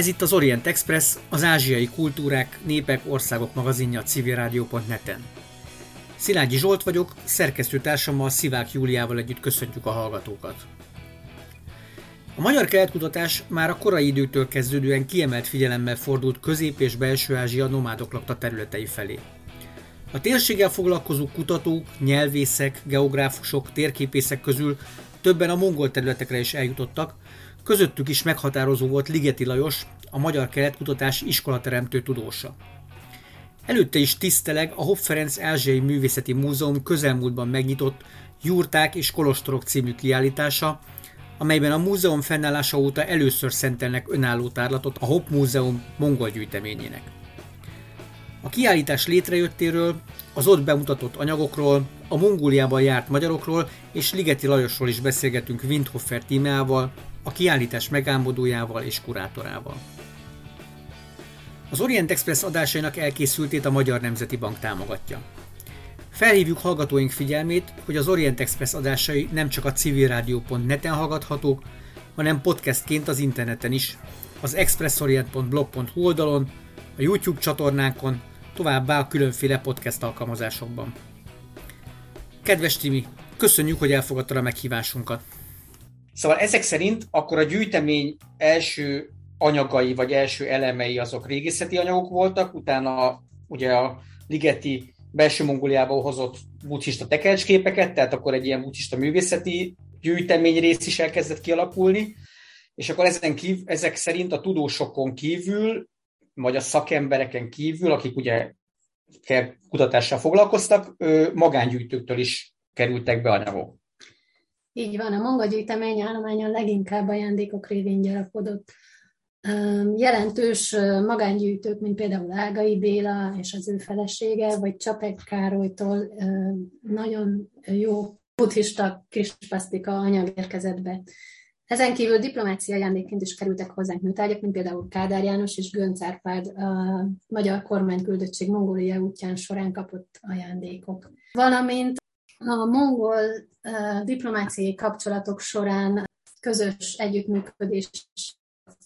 Ez itt az Orient Express, az ázsiai kultúrák, népek, országok magazinja a civilrádió.net-en. Szilágyi Zsolt vagyok, szerkesztőtársammal Szivák Júliával együtt köszöntjük a hallgatókat. A magyar keletkutatás már a korai időtől kezdődően kiemelt figyelemmel fordult Közép- és Belső-Ázsia nomádok lakta területei felé. A térséggel foglalkozó kutatók, nyelvészek, geográfusok, térképészek közül többen a mongol területekre is eljutottak, közöttük is meghatározó volt Ligeti Lajos, a magyar keletkutatás iskolateremtő tudósa. Előtte is tiszteleg a Hopp Ferenc Erzsei Művészeti Múzeum közelmúltban megnyitott Jurták és Kolostorok című kiállítása, amelyben a múzeum fennállása óta először szentelnek önálló tárlatot a Hopp Múzeum mongol gyűjteményének. A kiállítás létrejöttéről, az ott bemutatott anyagokról, a Mongóliában járt magyarokról és Ligeti Lajosról is beszélgetünk Windhofer tímeával, a kiállítás megálmodójával és kurátorával. Az Orient Express adásainak elkészültét a Magyar Nemzeti Bank támogatja. Felhívjuk hallgatóink figyelmét, hogy az Orient Express adásai nem csak a civilradio.net-en hallgathatók, hanem podcastként az interneten is, az expressorient.blog.hu oldalon, a YouTube csatornánkon, továbbá a különféle podcast alkalmazásokban. Kedves Timi, köszönjük, hogy elfogadtad a meghívásunkat. Szóval ezek szerint akkor a gyűjtemény első anyagai, vagy első elemei azok régészeti anyagok voltak, utána ugye a Ligeti belső Mongóliából hozott buddhista tekercsképeket, tehát akkor egy ilyen buddhista művészeti gyűjtemény rész is elkezdett kialakulni, és akkor ezen kívül, ezek szerint a tudósokon kívül, vagy a szakembereken kívül, akik ugye kutatással foglalkoztak, magángyűjtőktől is kerültek be anyagok. Így van, a manga gyűjtemény állományon leginkább ajándékok révén gyarapodott. Jelentős magángyűjtők, mint például Ágai Béla és az ő felesége, vagy Csapek Károlytól nagyon jó buddhista kispasztika anyag érkezett be. Ezen kívül diplomáciai ajándékként is kerültek hozzánk műtárgyak, mint például Kádár János és Gönc Árpád a magyar kormányküldöttség Mongólia útján során kapott ajándékok. Valamint a mongol diplomáciai kapcsolatok során közös együttműködés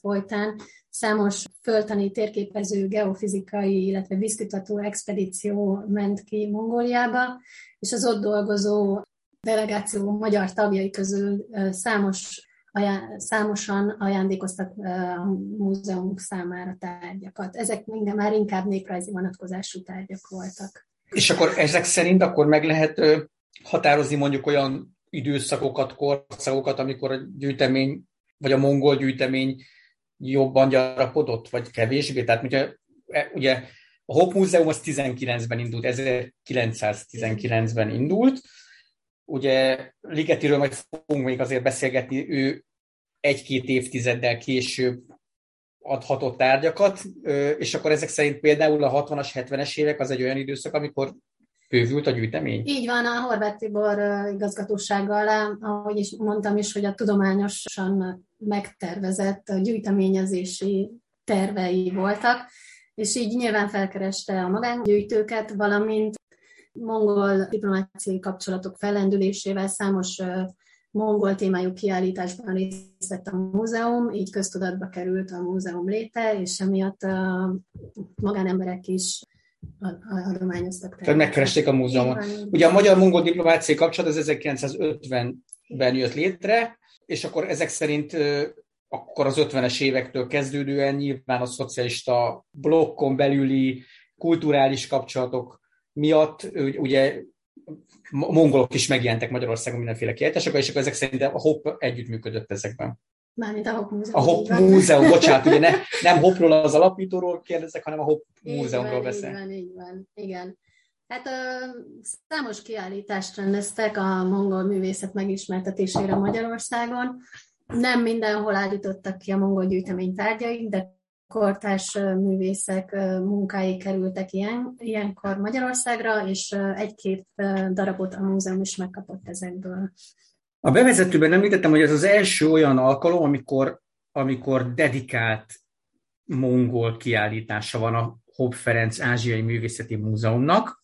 folytán számos föltani térképező, geofizikai, illetve vízkutató expedíció ment ki Mongóliába, és az ott dolgozó delegáció magyar tagjai közül számos ajá- számosan ajándékoztak a múzeum számára tárgyakat. Ezek minden már inkább néprajzi vonatkozású tárgyak voltak. És akkor ezek szerint akkor meg lehet határozni mondjuk olyan időszakokat, korszakokat, amikor a gyűjtemény, vagy a mongol gyűjtemény jobban gyarapodott, vagy kevésbé. Tehát ugye, ugye a Hopp Múzeum az 19-ben indult, 1919-ben indult. Ugye Ligetiről majd fogunk még azért beszélgetni, ő egy-két évtizeddel később adhatott tárgyakat, és akkor ezek szerint például a 60-as, 70-es évek az egy olyan időszak, amikor bővült a gyűjtemény? Így van, a Horváth Tibor igazgatósággal, ahogy is mondtam is, hogy a tudományosan megtervezett gyűjteményezési tervei voltak, és így nyilván felkereste a magángyűjtőket, valamint mongol diplomáciai kapcsolatok fellendülésével számos mongol témájú kiállításban részt vett a múzeum, így köztudatba került a múzeum léte, és emiatt a magánemberek is adományoztak. Tehát megkeresték a múzeumot. Ugye a magyar-mongol diplomáciai kapcsolat az 1950-ben jött létre, és akkor ezek szerint akkor az 50-es évektől kezdődően nyilván a szocialista blokkon belüli kulturális kapcsolatok miatt ugye mongolok is megjelentek Magyarországon mindenféle kiállításokban, és akkor ezek szerint a HOP együttműködött ezekben. Mármint a Hop Múzeum. A Hop Múzeum, bocsánat, ugye ne, nem Hopról az alapítóról kérdezek, hanem a Hop Múzeumról beszél. Így van, így van, igen. Hát ö, számos kiállítást rendeztek a mongol művészet megismertetésére Magyarországon. Nem mindenhol állítottak ki a mongol gyűjtemény tárgyait, de kortárs művészek munkái kerültek ilyen, ilyenkor Magyarországra, és egy-két darabot a múzeum is megkapott ezekből. A bevezetőben említettem, hogy ez az első olyan alkalom, amikor, amikor dedikált mongol kiállítása van a Hopp Ferenc Ázsiai Művészeti Múzeumnak.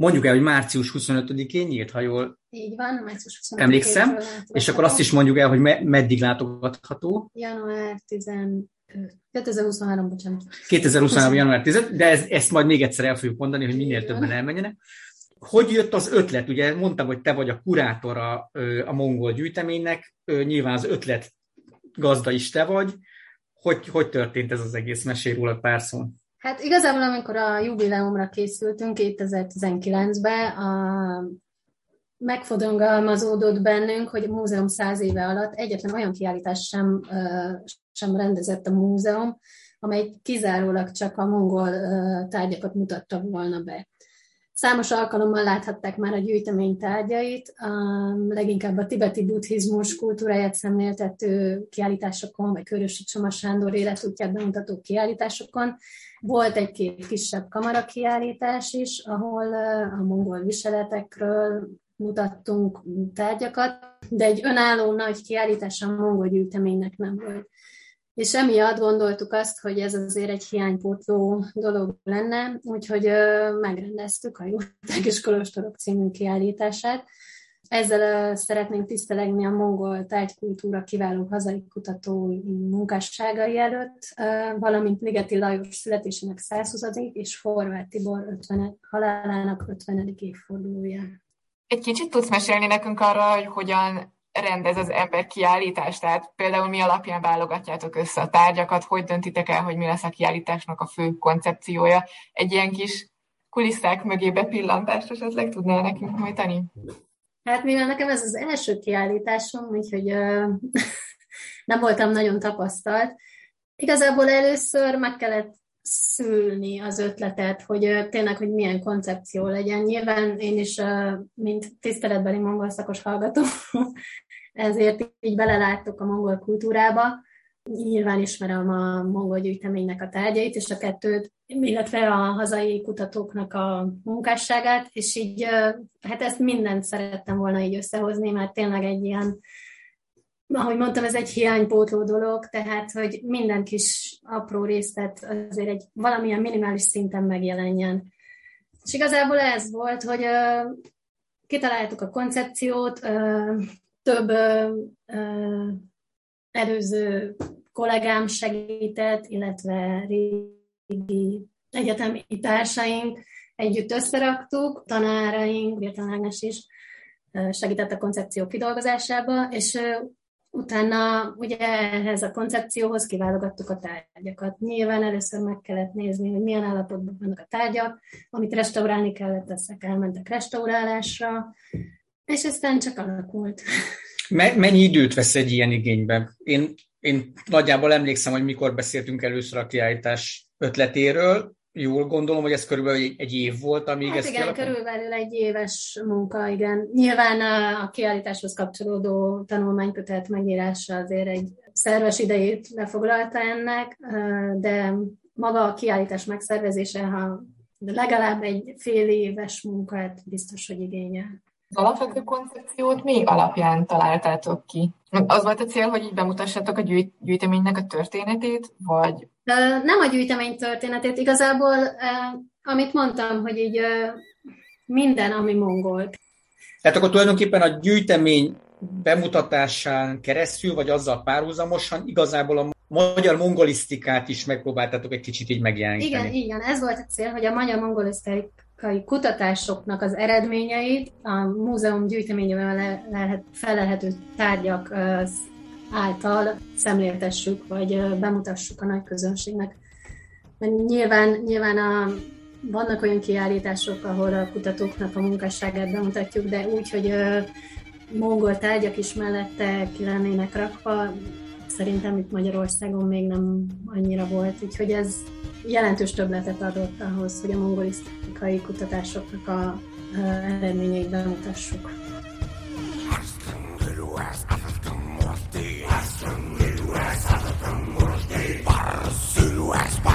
Mondjuk el, hogy március 25-én nyílt, ha jól Így van, március 25 emlékszem, és akkor azt is mondjuk el, hogy me- meddig látogatható. Január 10 2023, bocsánat. 2023. január 10 de ez, ezt majd még egyszer el fogjuk mondani, hogy minél többen elmenjenek. Hogy jött az ötlet? Ugye mondtam, hogy te vagy a kurátora a mongol gyűjteménynek, nyilván az ötlet gazda is te vagy. Hogy, hogy történt ez az egész? Mesélj róla pár szó. Hát igazából, amikor a jubileumra készültünk 2019-ben, a megfogalmazódott bennünk, hogy a múzeum száz éve alatt egyetlen olyan kiállítás sem, sem rendezett a múzeum, amely kizárólag csak a mongol tárgyakat mutatta volna be. Számos alkalommal láthatták már a gyűjtemény tárgyait, leginkább a tibeti buddhizmus kultúráját szemléltető kiállításokon, vagy Körösi Csoma Sándor életútját bemutató kiállításokon. Volt egy-két kisebb kamara is, ahol a mongol viseletekről mutattunk tárgyakat, de egy önálló nagy kiállítás a mongol gyűjteménynek nem volt. És emiatt gondoltuk azt, hogy ez azért egy hiánypótló dolog lenne, úgyhogy megrendeztük a Jóták és Kolostorok című kiállítását. Ezzel szeretnénk tisztelegni a mongol tárgykultúra kiváló hazai kutatói munkásságai előtt, valamint Ligeti Lajos születésének 120. és Forvát Tibor 50, halálának 50. évfordulója. Egy kicsit tudsz mesélni nekünk arra, hogy hogyan rendez az ember kiállítást? Tehát például mi alapján válogatjátok össze a tárgyakat, hogy döntitek el, hogy mi lesz a kiállításnak a fő koncepciója? Egy ilyen kis kulisszák mögé bepillantást esetleg tudnál nekünk nyújtani? Hát mivel nekem ez az első kiállításom, úgyhogy uh, nem voltam nagyon tapasztalt, igazából először meg kellett szülni az ötletet, hogy tényleg, hogy milyen koncepció legyen. Nyilván én is, mint tiszteletbeli mongol szakos hallgató, ezért így beleláttuk a mongol kultúrába. Nyilván ismerem a mongol gyűjteménynek a tárgyait, és a kettőt, illetve a hazai kutatóknak a munkásságát, és így, hát ezt mindent szerettem volna így összehozni, mert tényleg egy ilyen ahogy mondtam, ez egy hiánypótló dolog, tehát, hogy minden kis apró részlet azért egy valamilyen minimális szinten megjelenjen. És igazából ez volt, hogy uh, kitaláltuk a koncepciót, uh, több uh, előző kollégám segített, illetve régi egyetemi társaink együtt összeraktuk, tanáraink, Ágnes is segített a koncepció kidolgozásába, és Utána ugye ehhez a koncepcióhoz kiválogattuk a tárgyakat. Nyilván először meg kellett nézni, hogy milyen állapotban vannak a tárgyak, amit restaurálni kellett, ezek elmentek restaurálásra, és aztán csak alakult. Mennyi időt vesz egy ilyen igénybe? Én, én nagyjából emlékszem, hogy mikor beszéltünk először a kiállítás ötletéről, jól gondolom, hogy ez körülbelül egy, egy év volt, amíg hát ez igen, kialakul? körülbelül egy éves munka, igen. Nyilván a, a kiállításhoz kapcsolódó tanulmánykötet megírása azért egy szerves idejét lefoglalta ennek, de maga a kiállítás megszervezése, ha legalább egy fél éves munkát biztos, hogy igényel. Az alapvető koncepciót mi alapján találtátok ki? Az volt a cél, hogy így bemutassátok a gyűjt, gyűjteménynek a történetét, vagy? Nem a gyűjtemény történetét, igazából amit mondtam, hogy így minden, ami mongol. Tehát akkor tulajdonképpen a gyűjtemény bemutatásán keresztül, vagy azzal párhuzamosan igazából a magyar mongolisztikát is megpróbáltatok egy kicsit így megjeleníteni. Igen, igen, ez volt a cél, hogy a magyar mongolisztikai kutatásoknak az eredményeit a múzeum gyűjteményében le, lehet, felelhető tárgyak által szemléltessük, vagy bemutassuk a nagy közönségnek. Mert nyilván, nyilván a, vannak olyan kiállítások, ahol a kutatóknak a munkásságát bemutatjuk, de úgy, hogy mongol tárgyak is mellette ki lennének rakva, szerintem itt Magyarországon még nem annyira volt, úgyhogy ez jelentős többletet adott ahhoz, hogy a mongolisztikai kutatásoknak a eredményeit bemutassuk. Pasti astrum, dilues, astrum, murti, par, silues, par.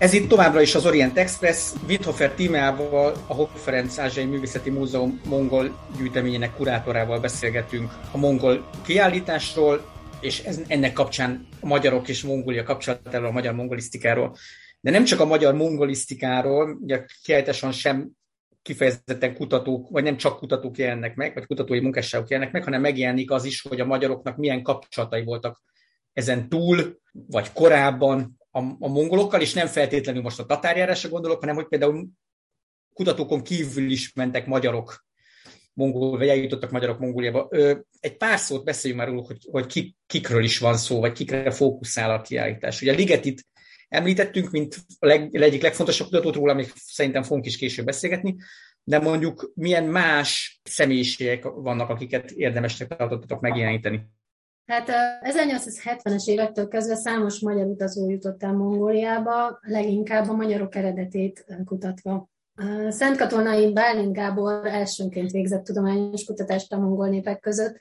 Ez itt továbbra is az Orient Express, Withofer tímával, a Hopp Ferenc Ázsiai Művészeti Múzeum mongol gyűjteményének kurátorával beszélgetünk a mongol kiállításról, és ez, ennek kapcsán a magyarok és Mongolia kapcsolatáról, a magyar mongolisztikáról. De nem csak a magyar mongolisztikáról, ugye kiállításon sem kifejezetten kutatók, vagy nem csak kutatók jelennek meg, vagy kutatói munkásságok jelennek meg, hanem megjelenik az is, hogy a magyaroknak milyen kapcsolatai voltak ezen túl, vagy korábban a, a mongolokkal, és nem feltétlenül most a tatárjárásra gondolok, hanem hogy például kutatókon kívül is mentek magyarok mongol, vagy eljutottak magyarok Mongóliába. Egy pár szót beszéljünk már róla, hogy, hogy kik, kikről is van szó, vagy kikre fókuszál a kiállítás. Ugye a Ligetit említettünk, mint a leg, egyik legfontosabb kutatót róla, még szerintem fogunk is később beszélgetni, de mondjuk milyen más személyiségek vannak, akiket érdemesnek tartottatok megjeleníteni. Hát 1870-es évektől kezdve számos magyar utazó jutott el Mongóliába, leginkább a magyarok eredetét kutatva. Szent Katonai Bálint Gábor elsőnként végzett tudományos kutatást a mongol népek között,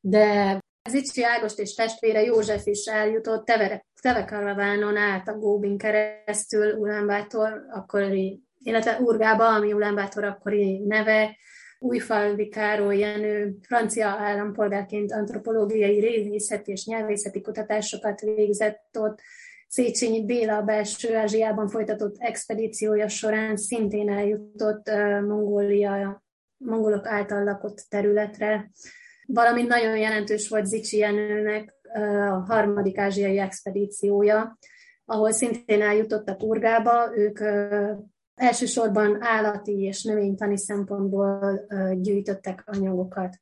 de Zicsi Ágost és testvére József is eljutott Teve, Tevekaravánon át a Góbin keresztül Ulánbátor akkori, illetve Urgába, ami Ulánbátor akkori neve, Újfalvi Károly Jenő francia állampolgárként antropológiai, régészeti és nyelvészeti kutatásokat végzett ott. Széchenyi Béla a belső Ázsiában folytatott expedíciója során szintén eljutott Mongólia, mongolok által lakott területre. Valamint nagyon jelentős volt Zicsi Jenőnek a harmadik ázsiai expedíciója, ahol szintén eljutottak Urgába, ők elsősorban állati és növénytani szempontból gyűjtöttek anyagokat.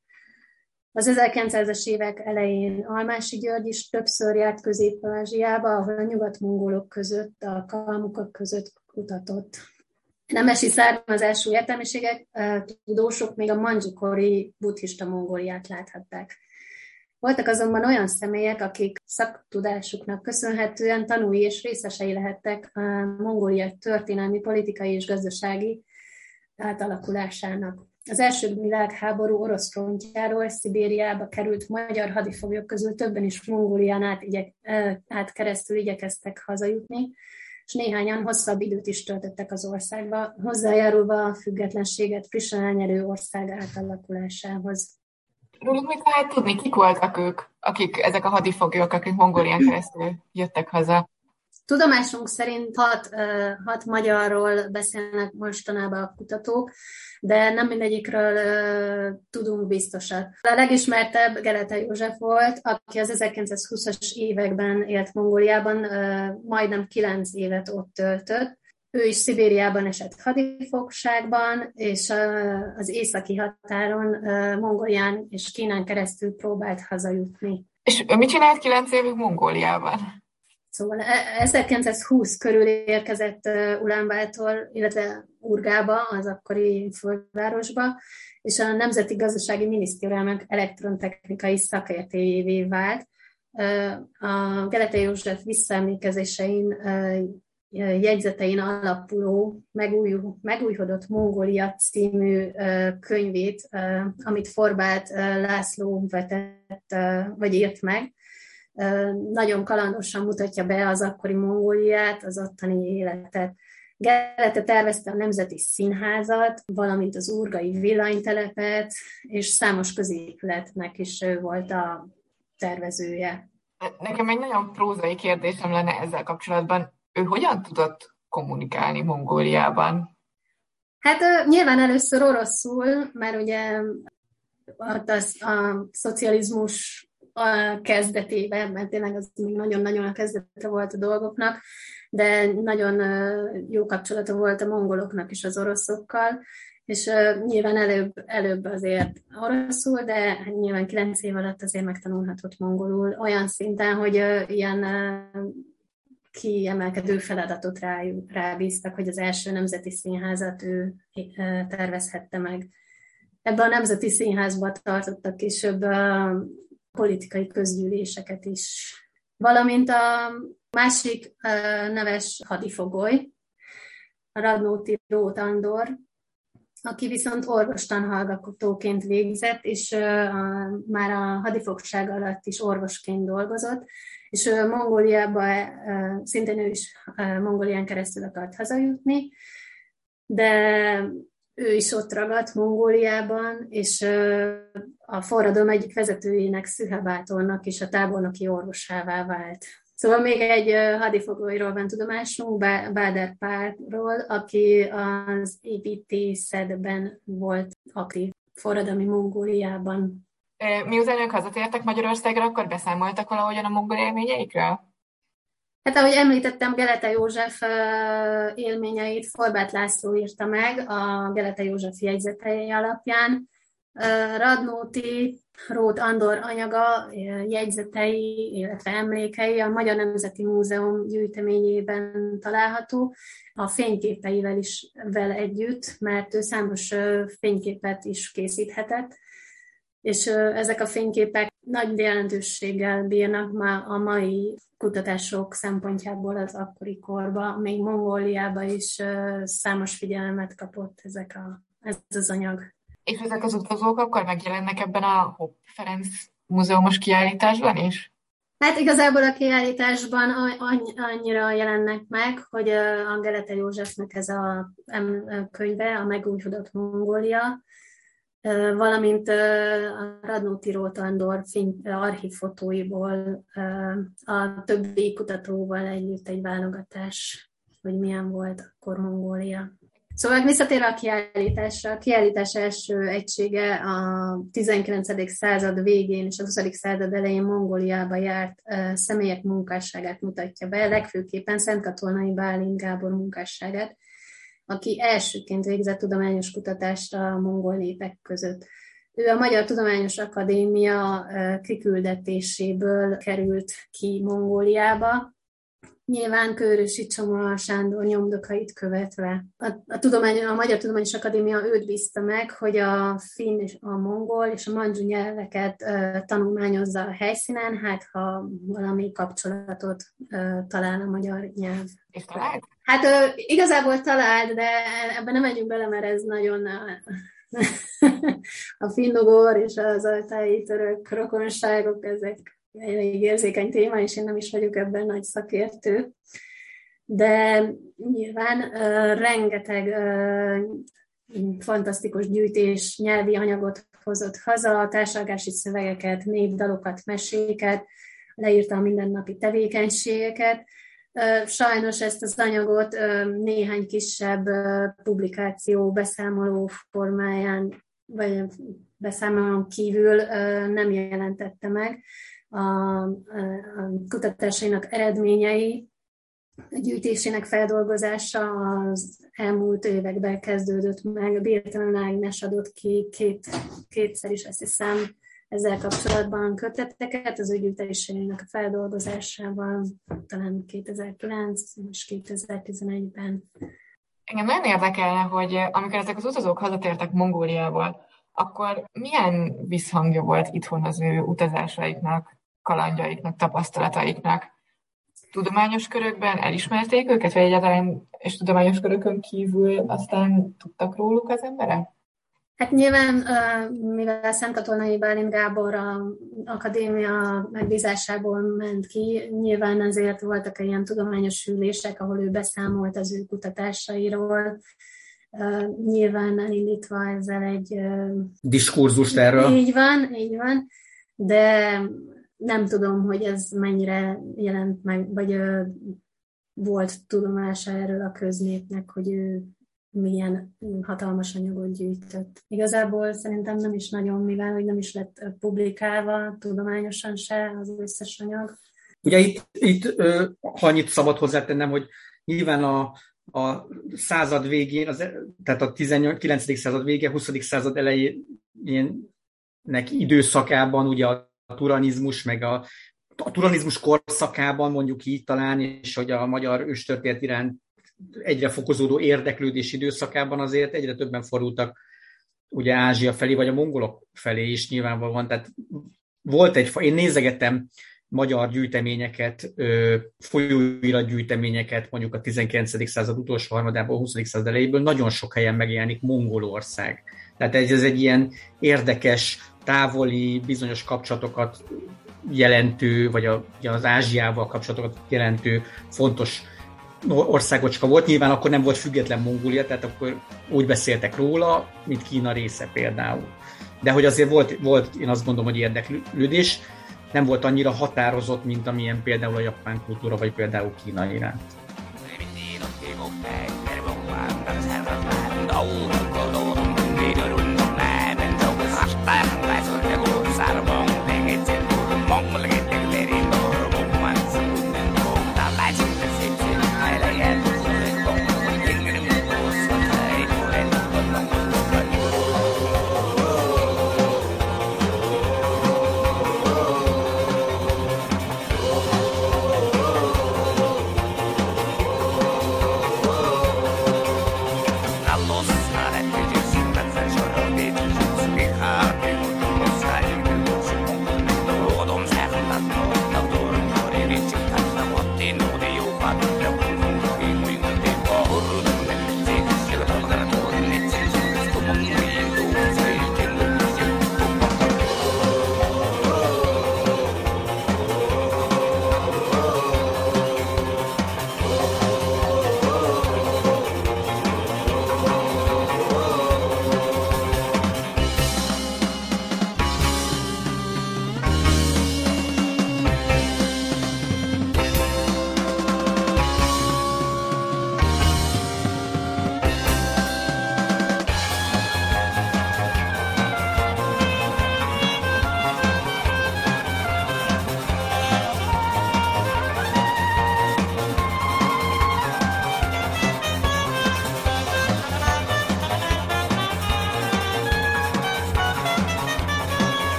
Az 1900-es évek elején Almási György is többször járt Közép-Ázsiába, ahol a nyugat-mongolok között, a kalmukok között kutatott. Nemesi származású értelmiségek, tudósok még a mandzsikori buddhista mongóliát láthatták. Voltak azonban olyan személyek, akik szaktudásuknak köszönhetően tanúi és részesei lehettek a Mongólia történelmi, politikai és gazdasági átalakulásának. Az első világháború orosz frontjáról Szibériába került magyar hadifoglyok közül többen is Mongólián át, igyek, át keresztül igyekeztek hazajutni, és néhányan hosszabb időt is töltöttek az országba, hozzájárulva a függetlenséget frissen elnyerő ország átalakulásához. Róluk mit lehet tudni? Kik voltak ők, akik ezek a hadifoglyok, akik Mongólián keresztül jöttek haza? Tudomásunk szerint hat, hat magyarról beszélnek mostanában a kutatók, de nem mindegyikről tudunk biztosat. A legismertebb Gelete József volt, aki az 1920-as években élt Mongóliában, majdnem kilenc évet ott töltött, ő is Szibériában esett hadifogságban, és az északi határon Mongolián és Kínán keresztül próbált hazajutni. És mit csinált kilenc évig Mongóliában? Szóval 1920 e, körül érkezett Ulánbátor, illetve Urgába, az akkori fővárosba, és a Nemzeti Gazdasági Minisztériumnak elektrontechnikai szakértőjévé vált. A Gelete József visszaemlékezésein jegyzetein alapuló megúj, megújhodott Mongólia című könyvét, amit Forbát László vetett, vagy írt meg. Nagyon kalandosan mutatja be az akkori Mongóliát, az ottani életet. Gerete tervezte a Nemzeti Színházat, valamint az Urgai villanytelepet, és számos középületnek is ő volt a tervezője. Nekem egy nagyon prózai kérdésem lenne ezzel kapcsolatban. Ő hogyan tudott kommunikálni Mongóliában? Hát nyilván először oroszul, mert ugye az, a szocializmus a kezdetében, mert tényleg az még nagyon-nagyon a kezdete volt a dolgoknak, de nagyon jó kapcsolata volt a mongoloknak is az oroszokkal, és nyilván előbb, előbb azért oroszul, de nyilván kilenc év alatt azért megtanulhatott mongolul, olyan szinten, hogy ilyen kiemelkedő feladatot rá, rábíztak, hogy az első nemzeti színházat ő tervezhette meg. Ebben a nemzeti színházban tartottak később politikai közgyűléseket is. Valamint a másik neves hadifogoly, Radnóti Rót Andor, aki viszont orvostanhallgatóként végzett, és már a hadifogság alatt is orvosként dolgozott, és Mongóliába, szintén ő is Mongólián keresztül akart hazajutni, de ő is ott ragadt Mongóliában, és a forradalom egyik vezetőjének, Szühebátornak is a tábornoki orvosává vált. Szóval még egy hadifogolyról van tudomásunk, Báder Párról, aki az építészetben volt aktív forradalmi Mongóliában. Miután ők hazatértek Magyarországra, akkor beszámoltak valahogyan a mongol élményeikről? Hát ahogy említettem, Gelete József élményeit Forbát László írta meg a Gelete József jegyzetei alapján. Radnóti Rót Andor anyaga, jegyzetei, illetve emlékei a Magyar Nemzeti Múzeum gyűjteményében található, a fényképeivel is vele együtt, mert ő számos fényképet is készíthetett, és ezek a fényképek nagy jelentőséggel bírnak már a mai kutatások szempontjából az akkori korban, még Mongóliában is számos figyelmet kapott ezek a, ez az anyag. És ezek az utazók akkor megjelennek ebben a Hopp Ferenc múzeumos kiállításban is? Hát igazából a kiállításban annyira jelennek meg, hogy a Gelete Józsefnek ez a könyve, a Megújhodott Mongólia, valamint a Radnóti Rótandor archívfotóiból a többi kutatóval együtt egy válogatás, hogy milyen volt akkor Mongólia. Szóval visszatér a kiállításra. A kiállítás első egysége a 19. század végén és a 20. század elején Mongóliába járt személyek munkásságát mutatja be, legfőképpen Szent Katonai Bálint Gábor munkásságát, aki elsőként végzett tudományos kutatást a mongol népek között. Ő a Magyar Tudományos Akadémia kiküldetéséből került ki Mongóliába, Nyilván Kőrösi Csoma Sándor nyomdokait követve. A, a, tudomány, a Magyar Tudományos Akadémia őt bízta meg, hogy a finn, és a mongol és a mandzsu nyelveket uh, tanulmányozza a helyszínen, hát ha valami kapcsolatot uh, talál a magyar nyelv. És talált? Hát uh, igazából talált, de ebben nem megyünk bele, mert ez nagyon a finnugor és az altáji török rokonságok, ezek elég érzékeny téma, és én nem is vagyok ebben nagy szakértő, de nyilván uh, rengeteg uh, fantasztikus gyűjtés, nyelvi anyagot hozott haza, társadalmi szövegeket, népdalokat, meséket, leírta a mindennapi tevékenységeket. Sajnos ezt az anyagot néhány kisebb publikáció, beszámoló formáján, vagy beszámolón kívül nem jelentette meg, a, kutatásainak eredményei, a gyűjtésének feldolgozása az elmúlt években kezdődött meg. Birtalan Ágnes adott ki két, kétszer is, azt hiszem, ezzel kapcsolatban köteteket, az ő gyűjtéseinek a feldolgozásával, talán 2009 és 2011-ben. Engem nagyon érdekelne, hogy amikor ezek az utazók hazatértek Mongóliából, akkor milyen visszhangja volt itthon az ő utazásaiknak? kalandjaiknak, tapasztalataiknak? tudományos körökben elismerték őket, vagy egyáltalán és tudományos körökön kívül aztán tudtak róluk az emberek? Hát nyilván, mivel Szentkatonai Bálint Gábor a akadémia megbízásából ment ki, nyilván azért voltak ilyen tudományos ülések, ahol ő beszámolt az ő kutatásairól, nyilván elindítva ezzel egy... Diskurzust erről. Így van, így van, de nem tudom, hogy ez mennyire jelent meg, vagy volt tudomása erről a köznépnek, hogy ő milyen hatalmas anyagot gyűjtött. Igazából szerintem nem is nagyon, mivel hogy nem is lett publikálva tudományosan se az összes anyag. Ugye itt, itt ha annyit szabad hozzátennem, hogy nyilván a, a század végén, az, tehát a 19. század vége, 20. század elejének időszakában ugye a turanizmus, meg a, a turanizmus korszakában mondjuk így talán, és hogy a magyar őstörténet iránt egyre fokozódó érdeklődés időszakában azért egyre többen fordultak ugye Ázsia felé, vagy a mongolok felé is nyilvánvalóan. Tehát volt egy, én nézegettem magyar gyűjteményeket, folyóirat gyűjteményeket, mondjuk a 19. század utolsó harmadában, a 20. század elejéből, nagyon sok helyen megjelenik Mongolország. Tehát ez, ez egy ilyen érdekes, távoli, bizonyos kapcsolatokat jelentő, vagy a, az Ázsiával kapcsolatokat jelentő fontos országocska volt, nyilván akkor nem volt független Mongólia, tehát akkor úgy beszéltek róla, mint Kína része például. De hogy azért volt, volt én azt gondolom, hogy érdeklődés, nem volt annyira határozott, mint amilyen például a japán kultúra, vagy például Kína iránt.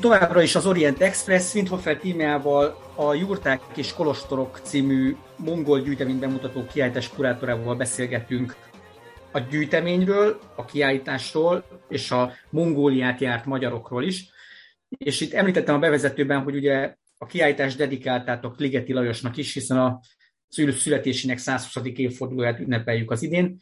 Itt továbbra is az Orient Express, Windhofer tímával a Jurták és Kolostorok című mongol gyűjtemény bemutató kiállítás kurátorával beszélgetünk a gyűjteményről, a kiállításról és a Mongóliát járt magyarokról is. És itt említettem a bevezetőben, hogy ugye a kiállítást dedikáltátok Ligeti Lajosnak is, hiszen a születésének 120. évfordulóját ünnepeljük az idén.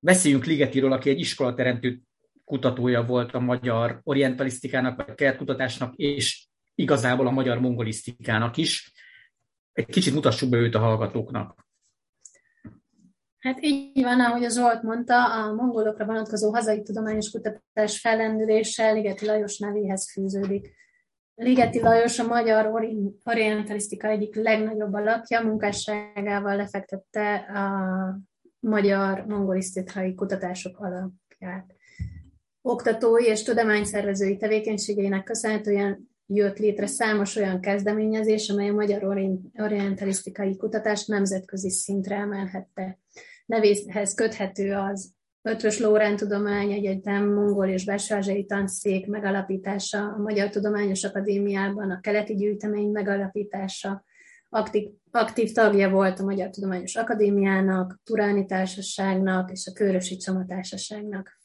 Beszéljünk Ligetiről, aki egy iskolateremtő kutatója volt a magyar orientalisztikának, vagy keletkutatásnak, és igazából a magyar mongolisztikának is. Egy kicsit mutassuk be őt a hallgatóknak. Hát így van, ahogy a Zsolt mondta, a mongolokra vonatkozó hazai tudományos kutatás fellendülése Ligeti Lajos nevéhez fűződik. Ligeti Lajos a magyar orientalisztika egyik legnagyobb alakja, munkásságával lefektette a magyar mongolisztikai kutatások alapját oktatói és tudományszervezői tevékenységeinek köszönhetően jött létre számos olyan kezdeményezés, amely a magyar orientalisztikai kutatást nemzetközi szintre emelhette. Nevéhez köthető az Ötvös Lórán Tudomány Egyetem mongol és belső tanszék megalapítása, a Magyar Tudományos Akadémiában a keleti gyűjtemény megalapítása, aktív, aktív tagja volt a Magyar Tudományos Akadémiának, Turáni Társaságnak és a Körösi Csoma Társaságnak.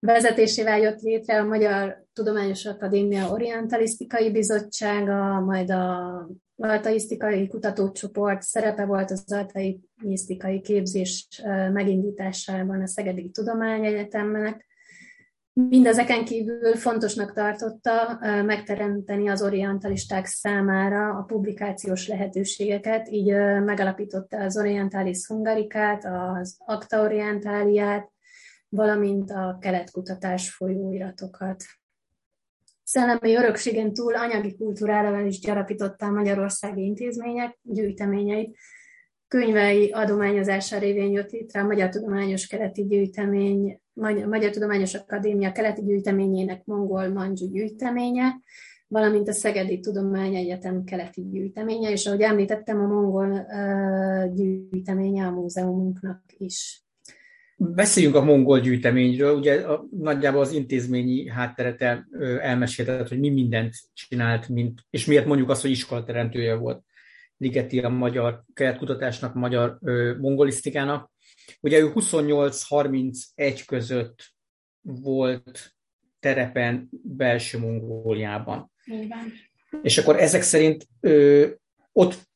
Vezetésével jött létre a Magyar Tudományos Akadémia Orientalisztikai Bizottsága, majd a altaisztikai kutatócsoport szerepe volt az altaisztikai képzés megindításában a Szegedi Tudományegyetemnek. Mindezeken kívül fontosnak tartotta megteremteni az orientalisták számára a publikációs lehetőségeket, így megalapította az Orientalis Hungarikát, az Acta Orientáliát, valamint a keletkutatás folyóiratokat. Szellemi örökségen túl anyagi kultúrával is gyarapította a magyarországi intézmények gyűjteményeit. Könyvei adományozása révén jött létre a Magyar Tudományos Keleti Gyűjtemény, Magyar Tudományos Akadémia Keleti Gyűjteményének mongol mandzsu gyűjteménye, valamint a Szegedi Tudományegyetem keleti gyűjteménye, és ahogy említettem, a mongol gyűjteménye a múzeumunknak is. Beszéljünk a mongol gyűjteményről, ugye a, nagyjából az intézményi hátteret el, elmesélted, hogy mi mindent csinált, mint, és miért mondjuk azt, hogy iskolateremtője volt Ligeti a magyar keletkutatásnak, magyar ö, mongolisztikának. Ugye ő 28-31 között volt terepen belső Mongóliában. Igen. És akkor ezek szerint ö, ott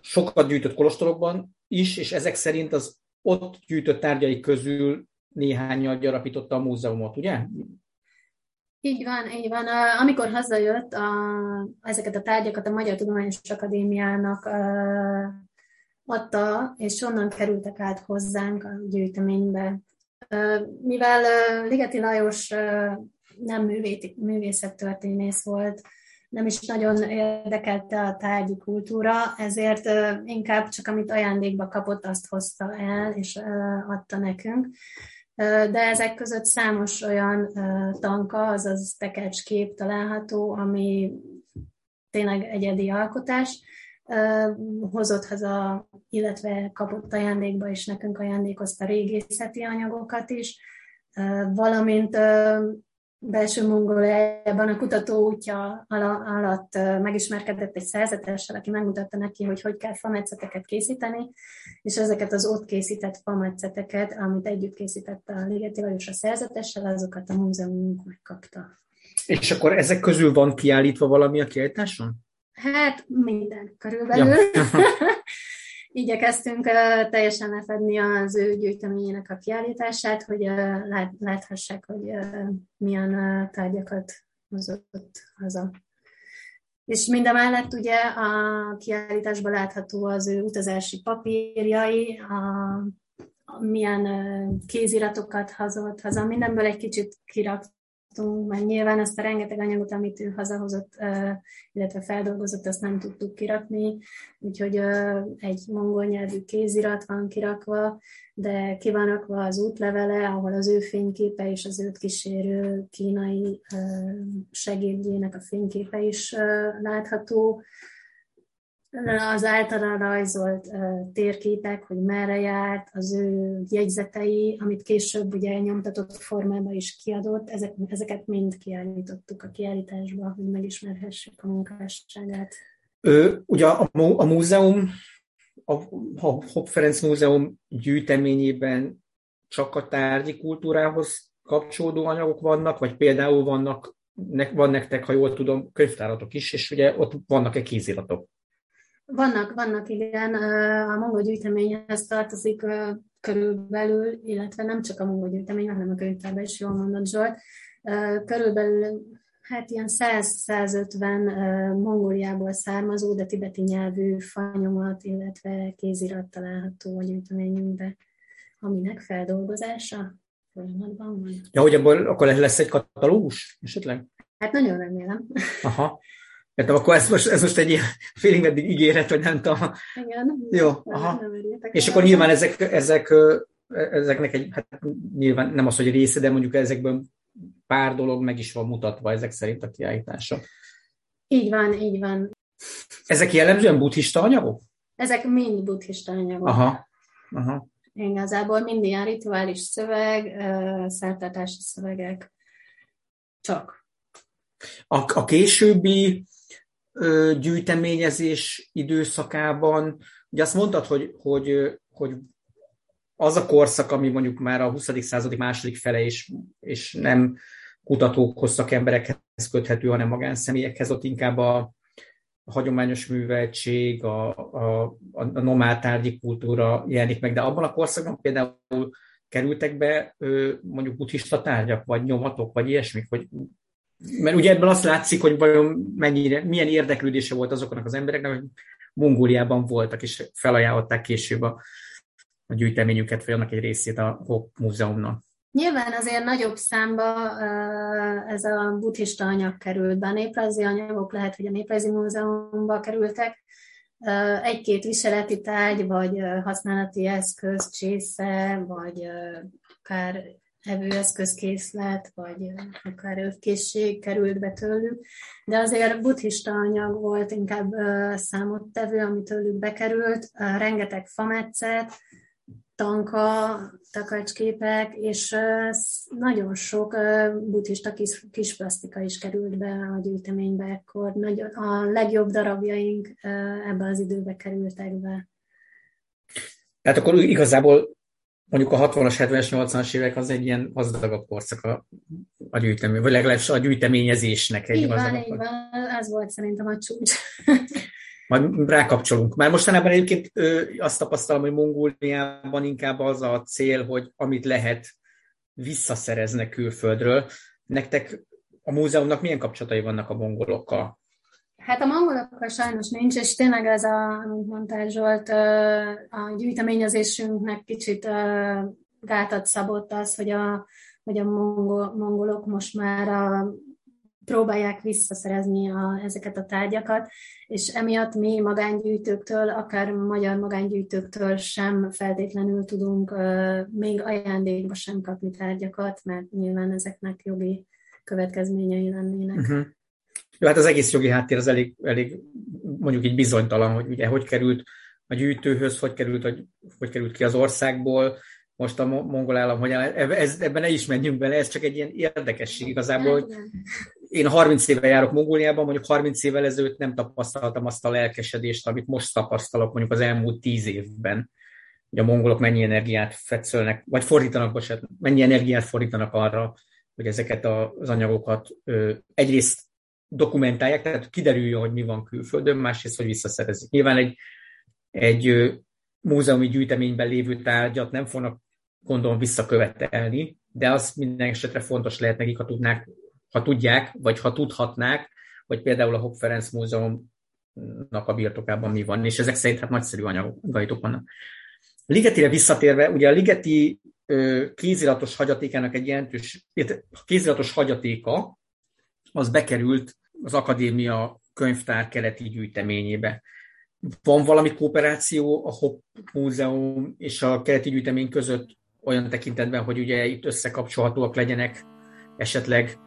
sokat gyűjtött kolostorokban is, és ezek szerint az ott gyűjtött tárgyai közül néhányat gyarapította a múzeumot, ugye? Így van, így van. Amikor hazajött, a, ezeket a tárgyakat a Magyar Tudományos Akadémiának adta, és onnan kerültek át hozzánk a gyűjteménybe. Mivel Ligeti Lajos nem művészettörténész volt, nem is nagyon érdekelte a tárgyi kultúra, ezért inkább csak amit ajándékba kapott, azt hozta el, és adta nekünk. De ezek között számos olyan tanka, azaz tekercs kép található, ami tényleg egyedi alkotás, hozott haza, illetve kapott ajándékba, és nekünk ajándékozta régészeti anyagokat is, valamint belső Mongóliában a kutató útja alatt megismerkedett egy szerzetessel, aki megmutatta neki, hogy hogy kell fametszeteket készíteni, és ezeket az ott készített fametszeteket, amit együtt készítette a Ligeti Lajos a szerzetessel, azokat a múzeumunk megkapta. És akkor ezek közül van kiállítva valami a kiállításon? Hát minden körülbelül. Ja. igyekeztünk teljesen lefedni az ő gyűjteményének a kiállítását, hogy láthassák, hogy milyen tárgyakat hozott haza. És mindemellett ugye a kiállításban látható az ő utazási papírjai, a, milyen kéziratokat hazott haza, mindenből egy kicsit kirakt, tudtunk, mert nyilván ezt a rengeteg anyagot, amit ő hazahozott, illetve feldolgozott, azt nem tudtuk kirakni, úgyhogy egy mongol nyelvű kézirat van kirakva, de ki van rakva az útlevele, ahol az ő fényképe és az őt kísérő kínai segédjének a fényképe is látható az általa rajzolt térképek, hogy merre járt, az ő jegyzetei, amit később ugye nyomtatott formában is kiadott, ezek, ezeket mind kiállítottuk a kiállításba, hogy megismerhessük a munkásságát. Ő, ugye a, a múzeum, a, a Hopp Ferenc Múzeum gyűjteményében csak a tárgyi kultúrához kapcsolódó anyagok vannak, vagy például vannak, ne, van nektek, ha jól tudom, könyvtáratok is, és ugye ott vannak-e kéziratok? Vannak, vannak, igen. A mongol gyűjteményhez tartozik körülbelül, illetve nem csak a mongol gyűjtemény, hanem a könyvtárban is, jól mondott Zsolt, körülbelül hát ilyen 100-150 Mongóliából származó, de tibeti nyelvű fanyomat, illetve kézirat található a gyűjteményünkben, aminek feldolgozása folyamatban van. Ja, hogy abból akkor lesz egy katalógus esetleg? Hát nagyon remélem. Aha. Értem, akkor ez most, ez most egy ilyen félig meddig ígéret, vagy nem tudom. Igen. Jó, aha. És akkor nyilván ezek, ezek, ezeknek egy, hát nyilván nem az, hogy része, de mondjuk ezekből pár dolog meg is van mutatva ezek szerint a kiállítása. Így van, így van. Ezek jellemzően buddhista anyagok? Ezek mind buddhista anyagok. Aha, aha. Igazából mind ilyen rituális szöveg, szertartási szövegek. Csak. A, a későbbi gyűjteményezés időszakában, ugye azt mondtad, hogy, hogy, hogy az a korszak, ami mondjuk már a 20. századi második fele is, és nem kutatókhoz, szakemberekhez köthető, hanem magánszemélyekhez, ott inkább a, hagyományos műveltség, a, a, a nomád kultúra jelenik meg, de abban a korszakban például kerültek be mondjuk buddhista tárgyak, vagy nyomatok, vagy ilyesmik, hogy mert ugye ebből azt látszik, hogy vajon mennyire, milyen érdeklődése volt azoknak az embereknek, hogy Mongóliában voltak, és felajánlották később a, a gyűjteményüket, vagy annak egy részét a Hope Múzeumnak. Nyilván azért nagyobb számba ez a buddhista anyag került be. A néprajzi anyagok lehet, hogy a Néprajzi Múzeumban kerültek. Egy-két viseleti tárgy, vagy használati eszköz, csésze, vagy akár evőeszközkészlet, vagy akár övkészség került be tőlük, de azért buddhista anyag volt inkább számottevő, ami tőlük bekerült, rengeteg fametszet, tanka, takacsképek, és nagyon sok buddhista kis, kis plastika is került be a gyűjteménybe ekkor. Nagyon, a legjobb darabjaink ebbe az időbe kerültek be. Tehát akkor igazából mondjuk a 60-as, 70-es, 80-as évek az egy ilyen gazdagabb korszak a, a gyűjtemény, vagy legalábbis a gyűjteményezésnek egy így van, így van, ez volt szerintem a csúcs. Majd rákapcsolunk. Már mostanában egyébként ö, azt tapasztalom, hogy Mongóliában inkább az a cél, hogy amit lehet, visszaszereznek külföldről. Nektek a múzeumnak milyen kapcsolatai vannak a mongolokkal? Hát a mongolokkal sajnos nincs, és tényleg ez, a, amit mondtál Zsolt, a gyűjteményezésünknek kicsit gátat szabott az, hogy a, hogy a mongol, mongolok most már a próbálják visszaszerezni a, ezeket a tárgyakat, és emiatt mi magángyűjtőktől, akár magyar magángyűjtőktől sem feltétlenül tudunk még ajándékba sem kapni tárgyakat, mert nyilván ezeknek jogi következményei lennének. Uh-huh. Jó, hát az egész jogi háttér az elég, elég mondjuk így bizonytalan, hogy ugye hogy került a gyűjtőhöz, hogy került, hogy, hogy került ki az országból, most a mongol állam, hogy ez, ebben ne is menjünk bele, ez csak egy ilyen érdekesség igazából, hogy én 30 éve járok Mongóliában, mondjuk 30 évvel ezelőtt nem tapasztaltam azt a lelkesedést, amit most tapasztalok mondjuk az elmúlt 10 évben, hogy a mongolok mennyi energiát fetszölnek, vagy fordítanak, bocsánat, mennyi energiát fordítanak arra, hogy ezeket az anyagokat egyrészt dokumentálják, tehát kiderüljön, hogy mi van külföldön, másrészt, hogy visszaszerezik. Nyilván egy, egy múzeumi gyűjteményben lévő tárgyat nem fognak gondolom visszakövetelni, de az minden esetre fontos lehet nekik, ha tudnák ha tudják, vagy ha tudhatnák, hogy például a Hopp Ferenc Múzeumnak a birtokában mi van, és ezek szerint hát nagyszerű anyagaitok vannak. Ligetire visszatérve, ugye a Ligeti kéziratos hagyatékának egy jelentős, kéziratos hagyatéka az bekerült az akadémia könyvtár keleti gyűjteményébe. Van valami kooperáció a Hopp Múzeum és a keleti gyűjtemény között olyan tekintetben, hogy ugye itt összekapcsolhatóak legyenek esetleg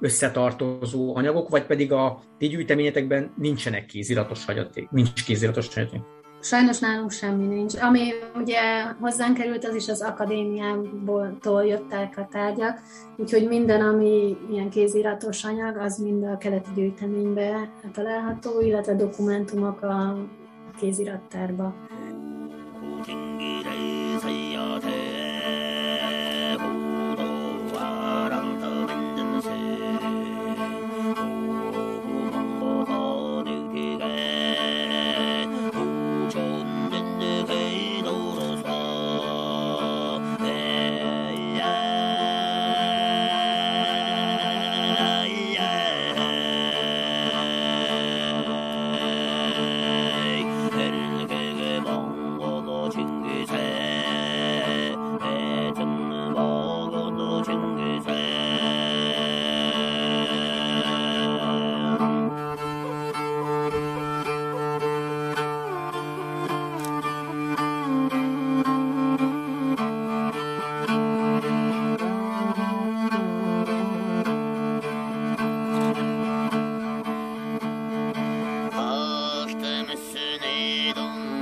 összetartozó anyagok, vagy pedig a ti gyűjteményetekben nincsenek kéziratos hagyaték, nincs kéziratos hagyaték? Sajnos nálunk semmi nincs. Ami ugye hozzánk került, az is az akadémiából jöttek a tárgyak, úgyhogy minden, ami ilyen kéziratos anyag, az mind a keleti gyűjteménybe található, illetve dokumentumok a kézirattárba.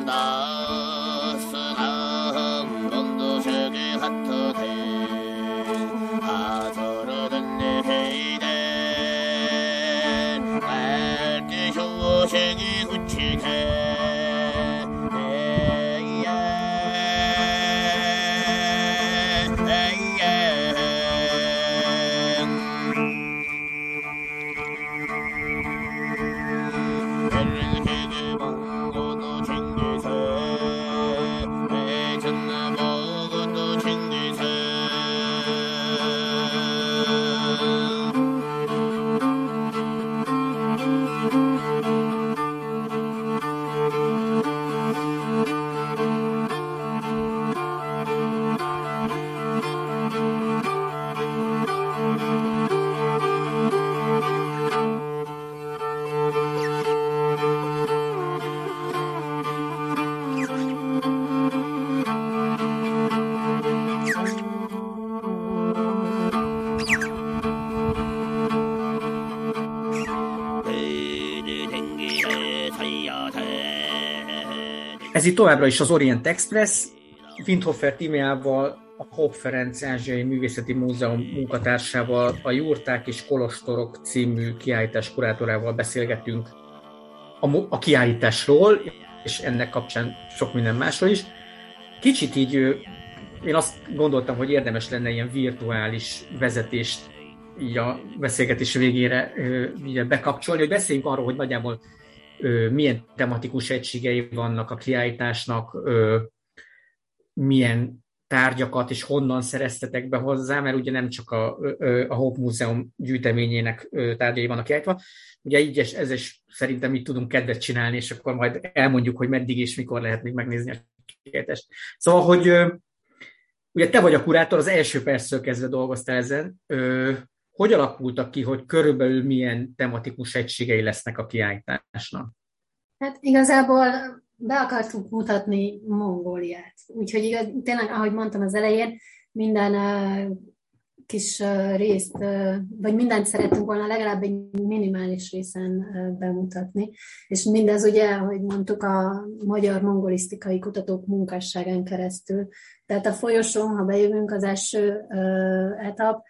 能 Ez itt továbbra is az Orient Express, Windhofer Tímeával, a Hopp Ferenc Ázsiai Művészeti Múzeum munkatársával, a Jurták és Kolostorok című kiállítás kurátorával beszélgetünk a, a kiállításról, és ennek kapcsán sok minden másról is. Kicsit így én azt gondoltam, hogy érdemes lenne ilyen virtuális vezetést így a beszélgetés végére így bekapcsolni, hogy beszéljünk arról, hogy nagyjából milyen tematikus egységei vannak a kiállításnak, milyen tárgyakat és honnan szereztetek be hozzá, mert ugye nem csak a, a Hope Múzeum gyűjteményének tárgyai vannak kiállítva. Ugye így ez is szerintem így tudunk kedvet csinálni, és akkor majd elmondjuk, hogy meddig és mikor lehet még megnézni a kiállítást. Szóval, hogy ugye te vagy a kurátor, az első percről kezdve dolgoztál ezen. Hogy alakultak ki, hogy körülbelül milyen tematikus egységei lesznek a kiállításnak? Hát igazából be akartunk mutatni Mongóliát. Úgyhogy igaz, tényleg, ahogy mondtam az elején, minden kis részt, vagy mindent szerettünk volna legalább egy minimális részen bemutatni. És mindez ugye, ahogy mondtuk, a magyar mongolisztikai kutatók munkásságán keresztül. Tehát a folyosón, ha bejövünk, az első etap,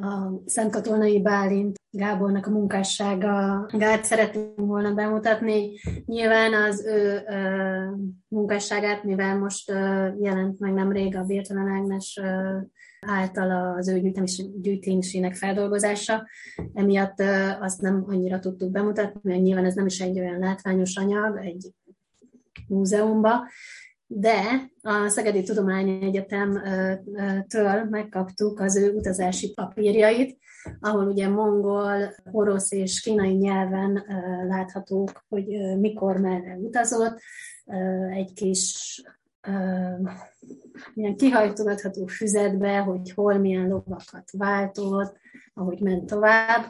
a Szent Katonai Bálint Gábornak a munkásságát szeretném volna bemutatni. Nyilván az ő ö, munkásságát, mivel most ö, jelent meg nemrég a Bértelen Ágnes ö, által az ő gyűjtésének feldolgozása, emiatt ö, azt nem annyira tudtuk bemutatni, mert nyilván ez nem is egy olyan látványos anyag egy múzeumba, de a Szegedi Tudományegyetemtől megkaptuk az ő utazási papírjait, ahol ugye mongol, orosz és kínai nyelven láthatók, hogy mikor, merre utazott, egy kis ilyen kihajtogatható füzetbe, hogy hol milyen lovakat váltott, ahogy ment tovább,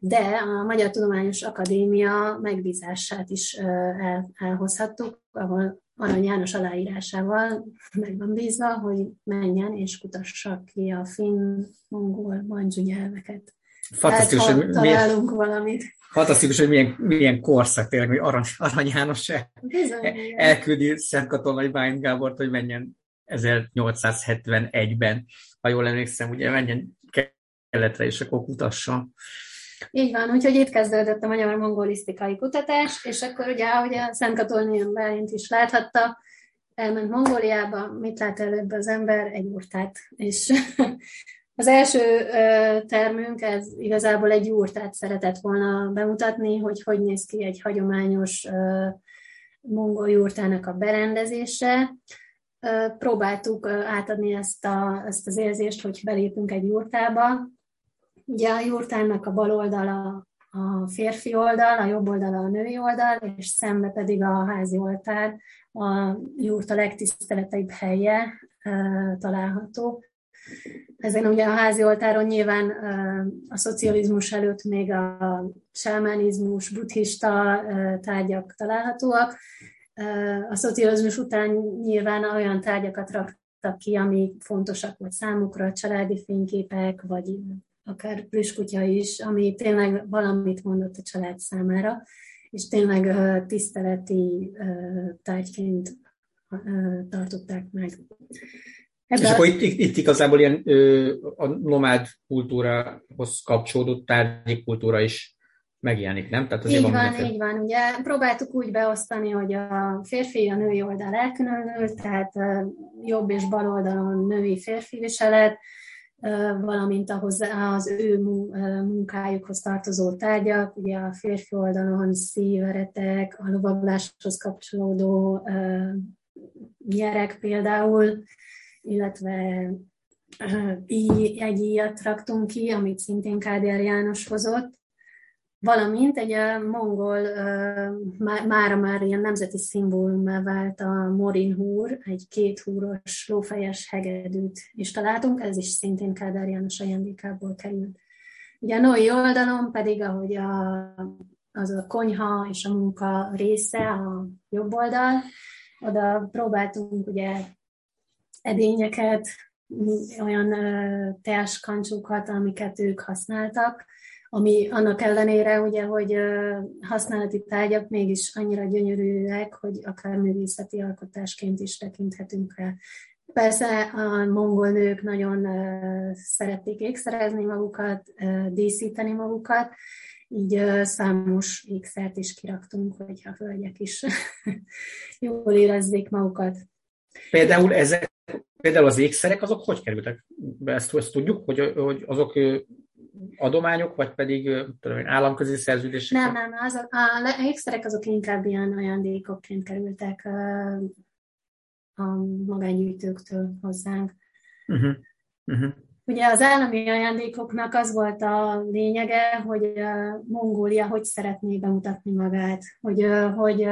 de a Magyar Tudományos Akadémia megbízását is el, elhozhattuk, ahol Arany János aláírásával meg van bízva, hogy menjen és kutassa ki a finn, mongol, mandzsu nyelveket. Fantasztikus, hogy találunk milyen, valamit. Fantasztikus, hogy milyen, milyen korszak tényleg, hogy Arany, Arany János Bizony, elküldi Szent Katonai Bány Gábort, hogy menjen 1871-ben, ha jól emlékszem, ugye menjen keletre, és akkor kutassa. Így van, úgyhogy itt kezdődött a magyar mongolisztikai kutatás, és akkor ugye, ahogy a Szent Katonlian Bálint is láthatta, elment Mongóliába, mit lát előbb az ember? Egy urtát. És az első termünk, ez igazából egy jurtát szeretett volna bemutatni, hogy hogy néz ki egy hagyományos mongol jurtának a berendezése. Próbáltuk átadni ezt, a, ezt az érzést, hogy belépünk egy jurtába, Ugye a jurtánnak a bal oldala a férfi oldal, a jobb oldala a női oldal, és szembe pedig a házi oltár, a jurta legtiszteleteibb helye található. Ezen ugye a házi oltáron nyilván a szocializmus előtt még a sámánizmus, buddhista tárgyak találhatóak. A szocializmus után nyilván olyan tárgyakat raktak ki, amik fontosak volt számukra, családi fényképek, vagy akár plüskutya is, ami tényleg valamit mondott a család számára, és tényleg tiszteleti tárgyként tartották meg. Ebben... És akkor itt, itt, itt igazából ilyen ö, a nomád kultúrához kapcsolódó tárgyi kultúra is megjelenik, nem? Tehát azért így van, van így van. Ugye próbáltuk úgy beosztani, hogy a férfi, a női oldal elkülönült, tehát jobb és bal oldalon női férfi viselet, valamint ahhoz az ő munkájukhoz tartozó tárgyak, ugye a férfi oldalon szíveretek, a lovagláshoz kapcsolódó gyerek például, illetve egy íjat raktunk ki, amit szintén Kádár János hozott, valamint egy a mongol, mára már ilyen nemzeti szimbólumá vált a morin húr, egy két húros lófejes hegedűt is találtunk, ez is szintén Kádár János ajándékából került. Ugye a női oldalon pedig, ahogy a, az a konyha és a munka része, a jobb oldal, oda próbáltunk ugye edényeket, olyan teáskancsókat, amiket ők használtak, ami annak ellenére, ugye, hogy használati tárgyak mégis annyira gyönyörűek, hogy akár művészeti alkotásként is tekinthetünk rá. Persze a mongol nők nagyon szerették ékszerezni magukat, díszíteni magukat, így számos ékszert is kiraktunk, hogy a hölgyek is jól érezzék magukat. Például ezek, például az ékszerek, azok hogy kerültek be? Ezt, ezt tudjuk, hogy, hogy azok adományok, vagy pedig tudom, államközi szerződések? Nem, nem, az, a, a ékszerek azok inkább ilyen ajándékokként kerültek a, magángyűjtőktől hozzánk. Uh-huh. Uh-huh. Ugye az állami ajándékoknak az volt a lényege, hogy a Mongólia hogy szeretné bemutatni magát, hogy, hogy,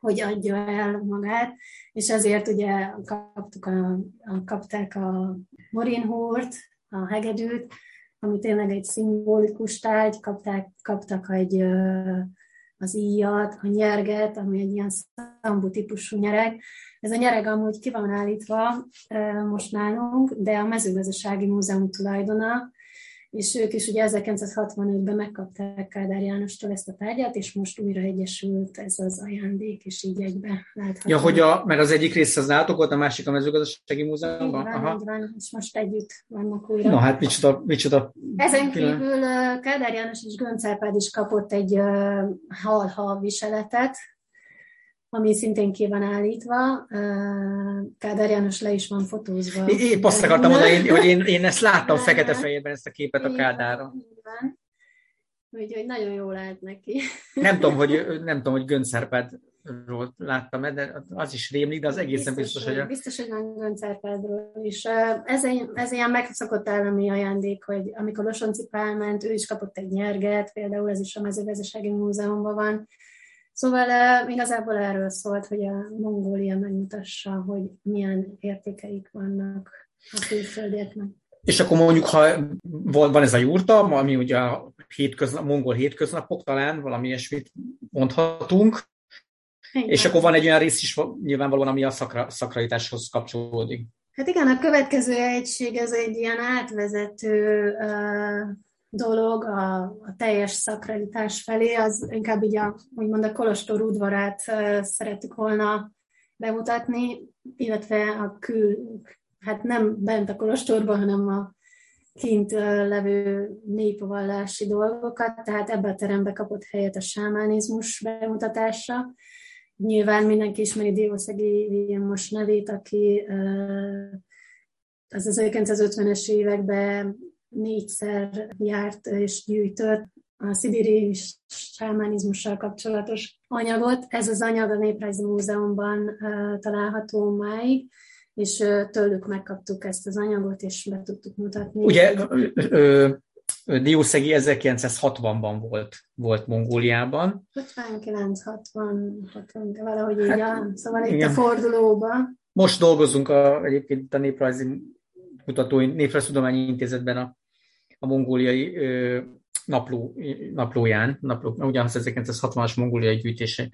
hogy adja el magát, és ezért ugye kaptuk a, a, kapták a Morinhúrt, a hegedűt, ami tényleg egy szimbolikus tárgy, kapták, kaptak egy az íjat, a nyerget, ami egy ilyen szambu típusú nyereg. Ez a nyereg amúgy ki van állítva most nálunk, de a mezőgazdasági múzeum tulajdona, és ők is ugye 1965-ben megkapták Kádár Jánostól ezt a tárgyat, és most újra egyesült ez az ajándék, és így egybe látható. Ja, hogy a, mert az egyik része az nálatok volt, a másik a mezőgazdasági múzeumban? Így van, Aha. így van, és most együtt vannak újra. Na hát micsoda, micsoda Ezen kívül Kádár János és Göncárpád is kapott egy hal-hal viseletet, ami szintén ki van állítva. Kádár János le is van fotózva. Épp azt akartam mondani, hogy én, én ezt láttam fekete-fehérben, ezt a képet a Kádára. Úgyhogy nagyon jól állt neki. Nem tudom, hogy, nem tudom, hogy Göncárpádról láttam de az is rémlik, de az egészen biztos, biztos hogy... A... Biztos, hogy nem Göncárpádról is. Ez, ez ilyen megszokott állami ajándék, hogy amikor Losonci Pál ment, ő is kapott egy nyerget, például ez is a mezőgazdasági múzeumban van, Szóval igazából erről szólt, hogy a Mongólia megmutassa, hogy milyen értékeik vannak a külföldieknek. És akkor mondjuk, ha van, van ez a jurta, ami ugye a hétköznap, mongol hétköznapok talán, valami ilyesmit mondhatunk, igen. és akkor van egy olyan rész is nyilvánvalóan, ami a szakra, szakralitáshoz kapcsolódik. Hát igen, a következő egység ez egy ilyen átvezető uh, dolog a, a teljes szakralitás felé, az inkább így a, úgymond a Kolostor udvarát szerettük volna bemutatni, illetve a kül, hát nem bent a Kolostorban, hanem a kint levő népvallási dolgokat, tehát ebbe a terembe kapott helyet a sámánizmus bemutatása. Nyilván mindenki ismeri Diószegi Vilmos nevét, aki az 1950-es években négyszer járt és gyűjtött a szibiri sámánizmussal kapcsolatos anyagot. Ez az anyag a Néprajzi Múzeumban található máig, és tőlük megkaptuk ezt az anyagot, és be tudtuk mutatni. Ugye Diószegi 1960-ban volt, volt Mongóliában. 59, 60, 60 de valahogy így, hát, szóval itt igen. a fordulóban. Most dolgozunk a, egyébként a Néprajzi Kutatói Néprajztudományi Intézetben a a mongóliai ö, napló, naplóján, napló, ugyanaz 1960-as mongóliai gyűjtésének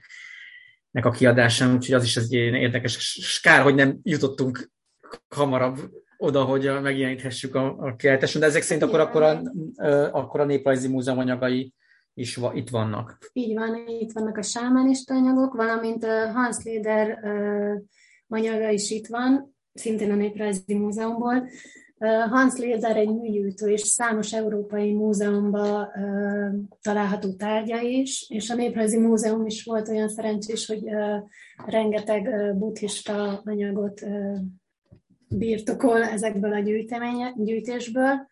a kiadásán, úgyhogy az is egy érdekes, és kár, hogy nem jutottunk hamarabb oda, hogy megjeleníthessük a, a kiállításon, de ezek szerint akkor, akkor, a, akkor a Néprajzi Múzeum anyagai is va, itt vannak. Így van, itt vannak a sámánista anyagok, valamint Hans Leder anyaga is itt van, szintén a Néprajzi Múzeumból. Hans Lézer egy műgyűjtő, és számos európai múzeumban található tárgya is, és a Néprajzi Múzeum is volt olyan szerencsés, hogy rengeteg buddhista anyagot birtokol ezekből a gyűjtésből.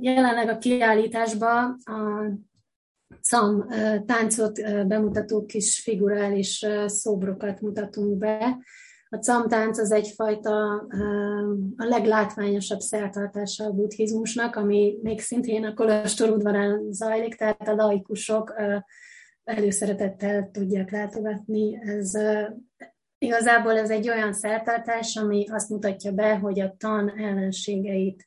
Jelenleg a kiállításban a szam táncot bemutató kis figurális szobrokat mutatunk be, a camtánc az egyfajta a leglátványosabb szertartása a buddhizmusnak, ami még szintén a Kolostor udvarán zajlik, tehát a laikusok előszeretettel tudják látogatni. Ez igazából ez egy olyan szertartás, ami azt mutatja be, hogy a tan ellenségeit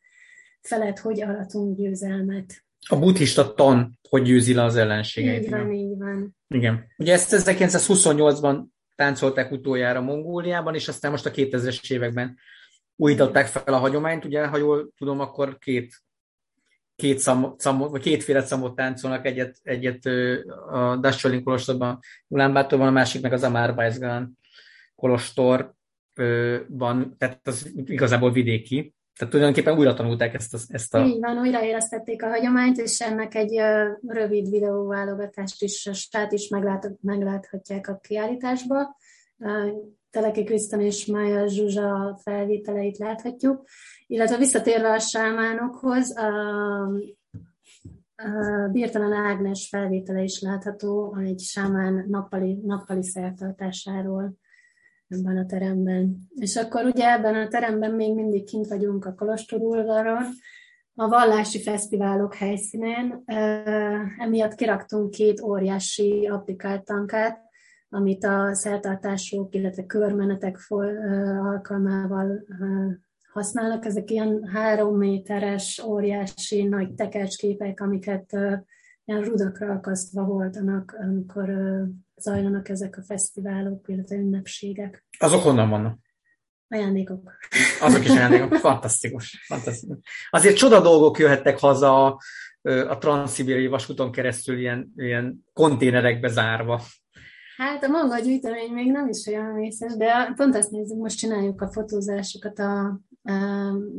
felett hogy aratunk győzelmet. A buddhista tan hogy győzi le az ellenségeit. Így van, így van. Igen. Ugye ezt 1928-ban táncolták utoljára Mongóliában, és aztán most a 2000-es években újították fel a hagyományt. Ugye, ha jól tudom, akkor két két, szamot, szamot, vagy kétféle szamot táncolnak, egyet, egyet a Dastolin kolostorban, Ulánbátorban, a másik meg az Amár Weizgán kolostorban, tehát az igazából vidéki. Tehát tulajdonképpen újra tanulták ezt a... Ezt a... Így van, újraélesztették a hagyományt, és ennek egy rövid videóválogatást is, stát is meglát, megláthatják a kiállításba. Teleki Krisztán és Mája Zsuzsa felvételeit láthatjuk. Illetve visszatérve a sámánokhoz, a, a Birtalan Ágnes felvétele is látható egy sámán nappali, nappali szertartásáról ebben a teremben. És akkor ugye ebben a teremben még mindig kint vagyunk a Kolostor oldalon, a vallási fesztiválok helyszínén. Emiatt kiraktunk két óriási applikált tankát, amit a szertartások, illetve körmenetek alkalmával használnak. Ezek ilyen három méteres, óriási, nagy tekercsképek, amiket ilyen rudakra akasztva voltanak, amikor zajlanak ezek a fesztiválok, illetve ünnepségek. Azok honnan vannak? Ajándékok. Azok is ajándékok. Fantasztikus. Fantasztikus. Azért csoda dolgok jöhettek haza a transzibériai vasúton keresztül ilyen, ilyen konténerekbe zárva. Hát a maga gyűjtemény még nem is olyan vészes, de pont azt nézzük, most csináljuk a fotózásokat a, a,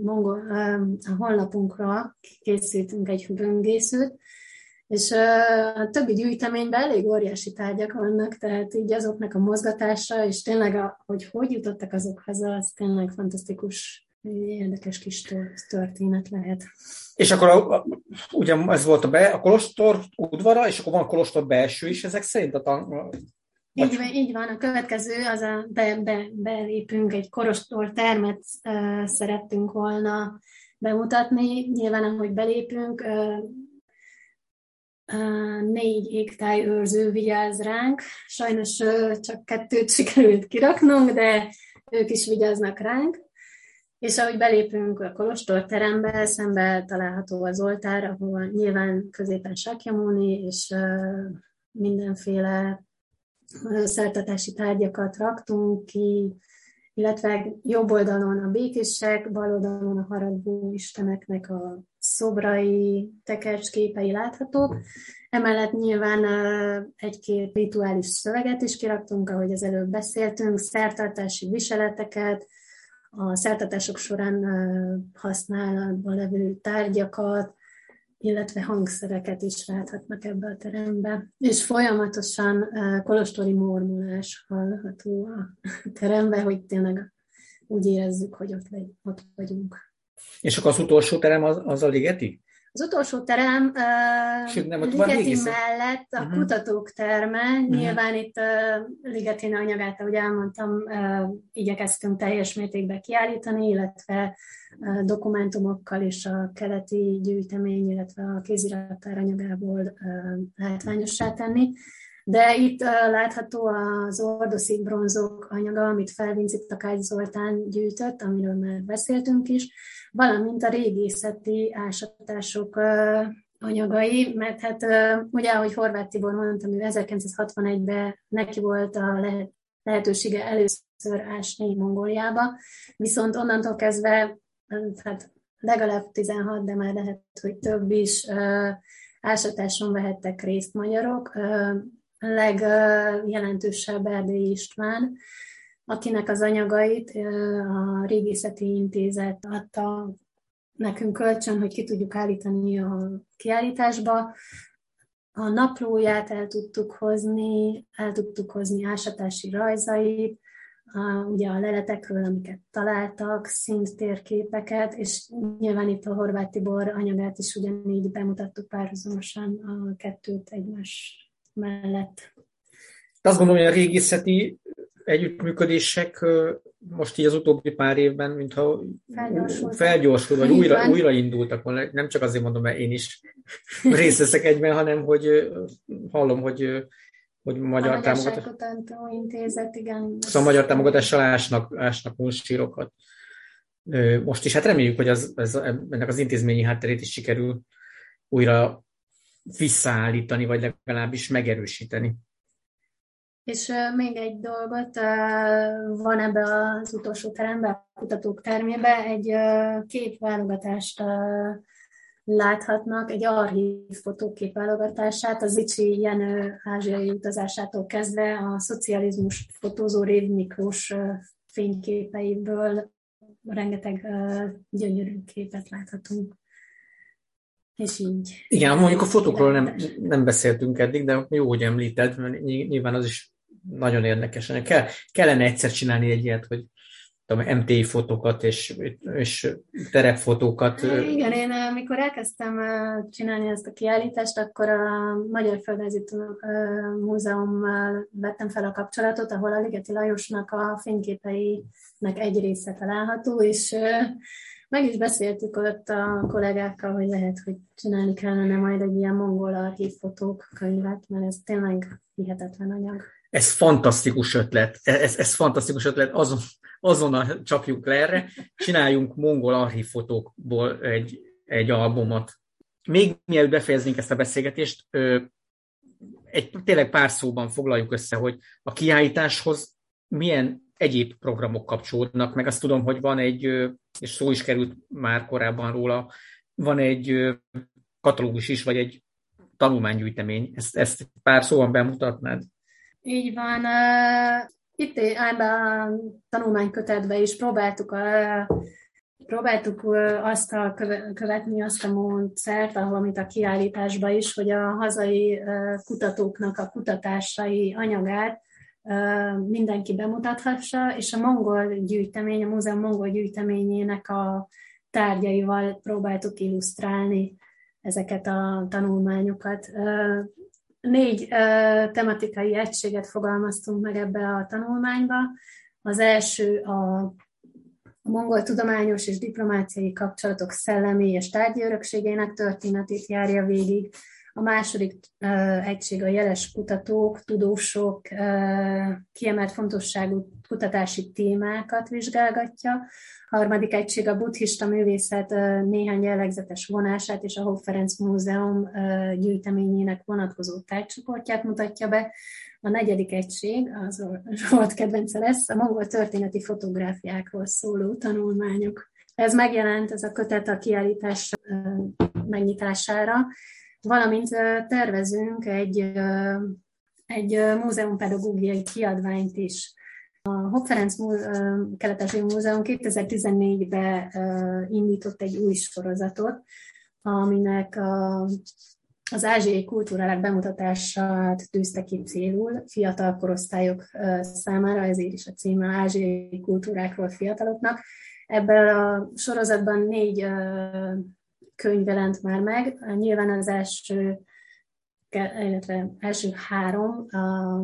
a, a honlapunkra, készítünk egy böngészőt, és a többi gyűjteményben elég óriási tárgyak vannak, tehát így azoknak a mozgatása, és tényleg, a, hogy hogy jutottak azok haza, az tényleg fantasztikus, érdekes kis történet lehet. És akkor a, ugye ez volt a, be, a kolostor udvara, és akkor van a kolostor belső is ezek szerint? A tan- vagy... Így, van, így van, a következő az a be, be, belépünk, egy korostor termet uh, szerettünk volna bemutatni. Nyilván, ahogy belépünk, uh, négy égtájőrző vigyáz ránk. Sajnos csak kettőt sikerült kiraknunk, de ők is vigyáznak ránk. És ahogy belépünk a kolostor terembe, szembe található az oltár, ahol nyilván középen Sakyamuni és mindenféle szertatási tárgyakat raktunk ki, illetve jobb oldalon a békések, bal oldalon a haragú isteneknek a szobrai, tekercsképei láthatók. Emellett nyilván egy-két rituális szöveget is kiraktunk, ahogy az előbb beszéltünk, szertartási viseleteket, a szertartások során használatban levő tárgyakat, illetve hangszereket is láthatnak ebbe a terembe. És folyamatosan kolostori mormolás hallható a terembe, hogy tényleg úgy érezzük, hogy ott, legy, ott vagyunk. És akkor az utolsó terem az, az a ligeti? Az utolsó terem uh, Sőt, nem, Ligeti mellett a uh-huh. kutatók terme. Uh-huh. Nyilván itt uh, Ligeti anyagát, ahogy elmondtam, uh, igyekeztünk teljes mértékben kiállítani, illetve uh, dokumentumokkal és a keleti gyűjtemény, illetve a kézirattár anyagából uh, látványossá tenni. De itt látható az ordoszi bronzok anyaga, amit Felvinci Takács Zoltán gyűjtött, amiről már beszéltünk is, valamint a régészeti ásatások anyagai, mert hát ugye, ahogy Horváth Tibor mondtam, ő 1961-ben neki volt a lehet, lehetősége először ásni Mongóliába, viszont onnantól kezdve hát legalább 16, de már lehet, hogy több is ásatáson vehettek részt magyarok legjelentősebb Erdélyi István, akinek az anyagait a Régészeti Intézet adta nekünk kölcsön, hogy ki tudjuk állítani a kiállításba. A naplóját el tudtuk hozni, el tudtuk hozni ásatási rajzait, a, ugye a leletekről, amiket találtak, szint és nyilván itt a Horváth Tibor anyagát is ugyanígy bemutattuk párhuzamosan a kettőt egymás mellett. Azt gondolom, hogy a régészeti együttműködések most így az utóbbi pár évben, mintha felgyorsult, vagy újra, újraindultak volna. Nem csak azért mondom, mert én is részt veszek egyben, hanem hogy hallom, hogy hogy magyar a támogatás. Intézet, igen. Szóval magyar támogatással ásnak, ásnak múlsírokat. Most is hát reméljük, hogy az, ez, ennek az intézményi hátterét is sikerül újra visszaállítani, vagy legalábbis megerősíteni. És még egy dolgot, van ebbe az utolsó teremben, a kutatók termébe, egy uh, képválogatást láthatnak egy archív fotókép válogatását, az Icsi Jenő ázsiai utazásától kezdve a szocializmus fotózó Rév Miklós fényképeiből rengeteg gyönyörű képet láthatunk. És így. Igen, mondjuk a fotókról nem, nem beszéltünk eddig, de jó, hogy említed, mert nyilván az is nagyon érdekes. Kell, kellene egyszer csinálni egy ilyet, hogy tudom, MTI fotókat és, és terepfotókat. Igen, én amikor elkezdtem csinálni ezt a kiállítást, akkor a Magyar Földrajzi Múzeummal vettem fel a kapcsolatot, ahol a Ligeti Lajosnak a fényképeinek egy része található, és meg is beszéltük ott a kollégákkal, hogy lehet, hogy csinálni kellene majd egy ilyen mongol archívfotók könyvet, mert ez tényleg hihetetlen anyag. Ez fantasztikus ötlet, ez, ez fantasztikus ötlet, azon, azonnal csapjuk le erre, csináljunk mongol archívfotókból egy, egy albumot. Még mielőtt befejeznénk ezt a beszélgetést, egy tényleg pár szóban foglaljuk össze, hogy a kiállításhoz milyen egyéb programok kapcsolódnak, meg azt tudom, hogy van egy, és szó is került már korábban róla, van egy katalógus is, vagy egy tanulmánygyűjtemény. Ezt, ezt pár szóban bemutatnád? Így van. Itt ebben a tanulmánykötetben is próbáltuk a próbáltuk azt a követni azt a módszert, ahol, amit a kiállításban is, hogy a hazai kutatóknak a kutatásai anyagát mindenki bemutathassa, és a mongol gyűjtemény, a múzeum mongol gyűjteményének a tárgyaival próbáltuk illusztrálni ezeket a tanulmányokat. Négy tematikai egységet fogalmaztunk meg ebbe a tanulmányba. Az első a a mongol tudományos és diplomáciai kapcsolatok szellemi és tárgyi örökségének történetét járja végig, a második egység a jeles kutatók, tudósok kiemelt fontosságú kutatási témákat vizsgálgatja. A harmadik egység a buddhista művészet néhány jellegzetes vonását és a Hof Ferenc Múzeum gyűjteményének vonatkozó tárgycsoportját mutatja be. A negyedik egység, az volt kedvence lesz, a mongol történeti fotográfiákról szóló tanulmányok. Ez megjelent, ez a kötet a kiállítás megnyitására, valamint tervezünk egy, egy múzeumpedagógiai kiadványt is. A Hopp Ferenc Kelet Múzeum 2014-ben indított egy új sorozatot, aminek a, az ázsiai kultúrálák bemutatását tűzte ki célul fiatal korosztályok számára, ezért is a címe Ázsiai kultúrákról fiataloknak. Ebben a sorozatban négy könyv jelent már meg. Nyilván az első illetve első három a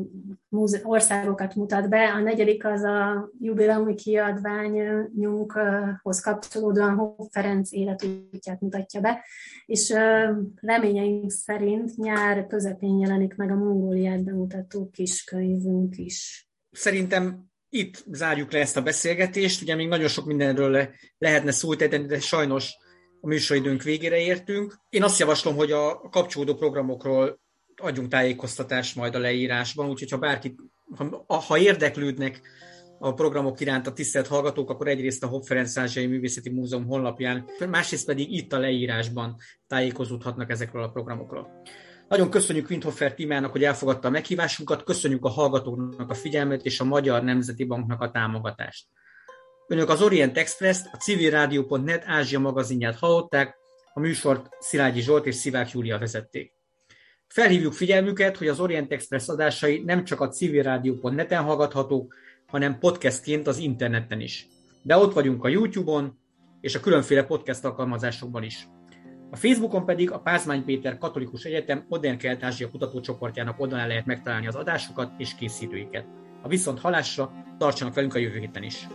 országokat mutat be. A negyedik az a jubileumi kiadványunkhoz kapcsolódóan Hoff Ferenc életútját mutatja be, és reményeink szerint nyár közepén jelenik meg a Mongóliát bemutató kiskönyvünk is. Szerintem itt zárjuk le ezt a beszélgetést. Ugye még nagyon sok mindenről le, lehetne szót de sajnos a műsoridőnk végére értünk. Én azt javaslom, hogy a kapcsolódó programokról adjunk tájékoztatást majd a leírásban, úgyhogy ha bárki, ha, ha érdeklődnek a programok iránt a tisztelt hallgatók, akkor egyrészt a Hopp Ferenc Ázsiai Művészeti Múzeum honlapján, másrészt pedig itt a leírásban tájékozódhatnak ezekről a programokról. Nagyon köszönjük Windhofer Timának, hogy elfogadta a meghívásunkat, köszönjük a hallgatóknak a figyelmet és a Magyar Nemzeti Banknak a támogatást. Önök az Orient Express-t, a civilrádió.net Ázsia magazinját hallották, a műsort Szilágyi Zsolt és Szivák Júlia vezették. Felhívjuk figyelmüket, hogy az Orient Express adásai nem csak a civilrádió.net-en hallgathatók, hanem podcastként az interneten is. De ott vagyunk a YouTube-on és a különféle podcast alkalmazásokban is. A Facebookon pedig a Pázmány Péter Katolikus Egyetem Modern Kelet-Ázsia kutatócsoportjának oldalán lehet megtalálni az adásokat és készítőiket. A viszont halásra tartsanak velünk a jövő héten is!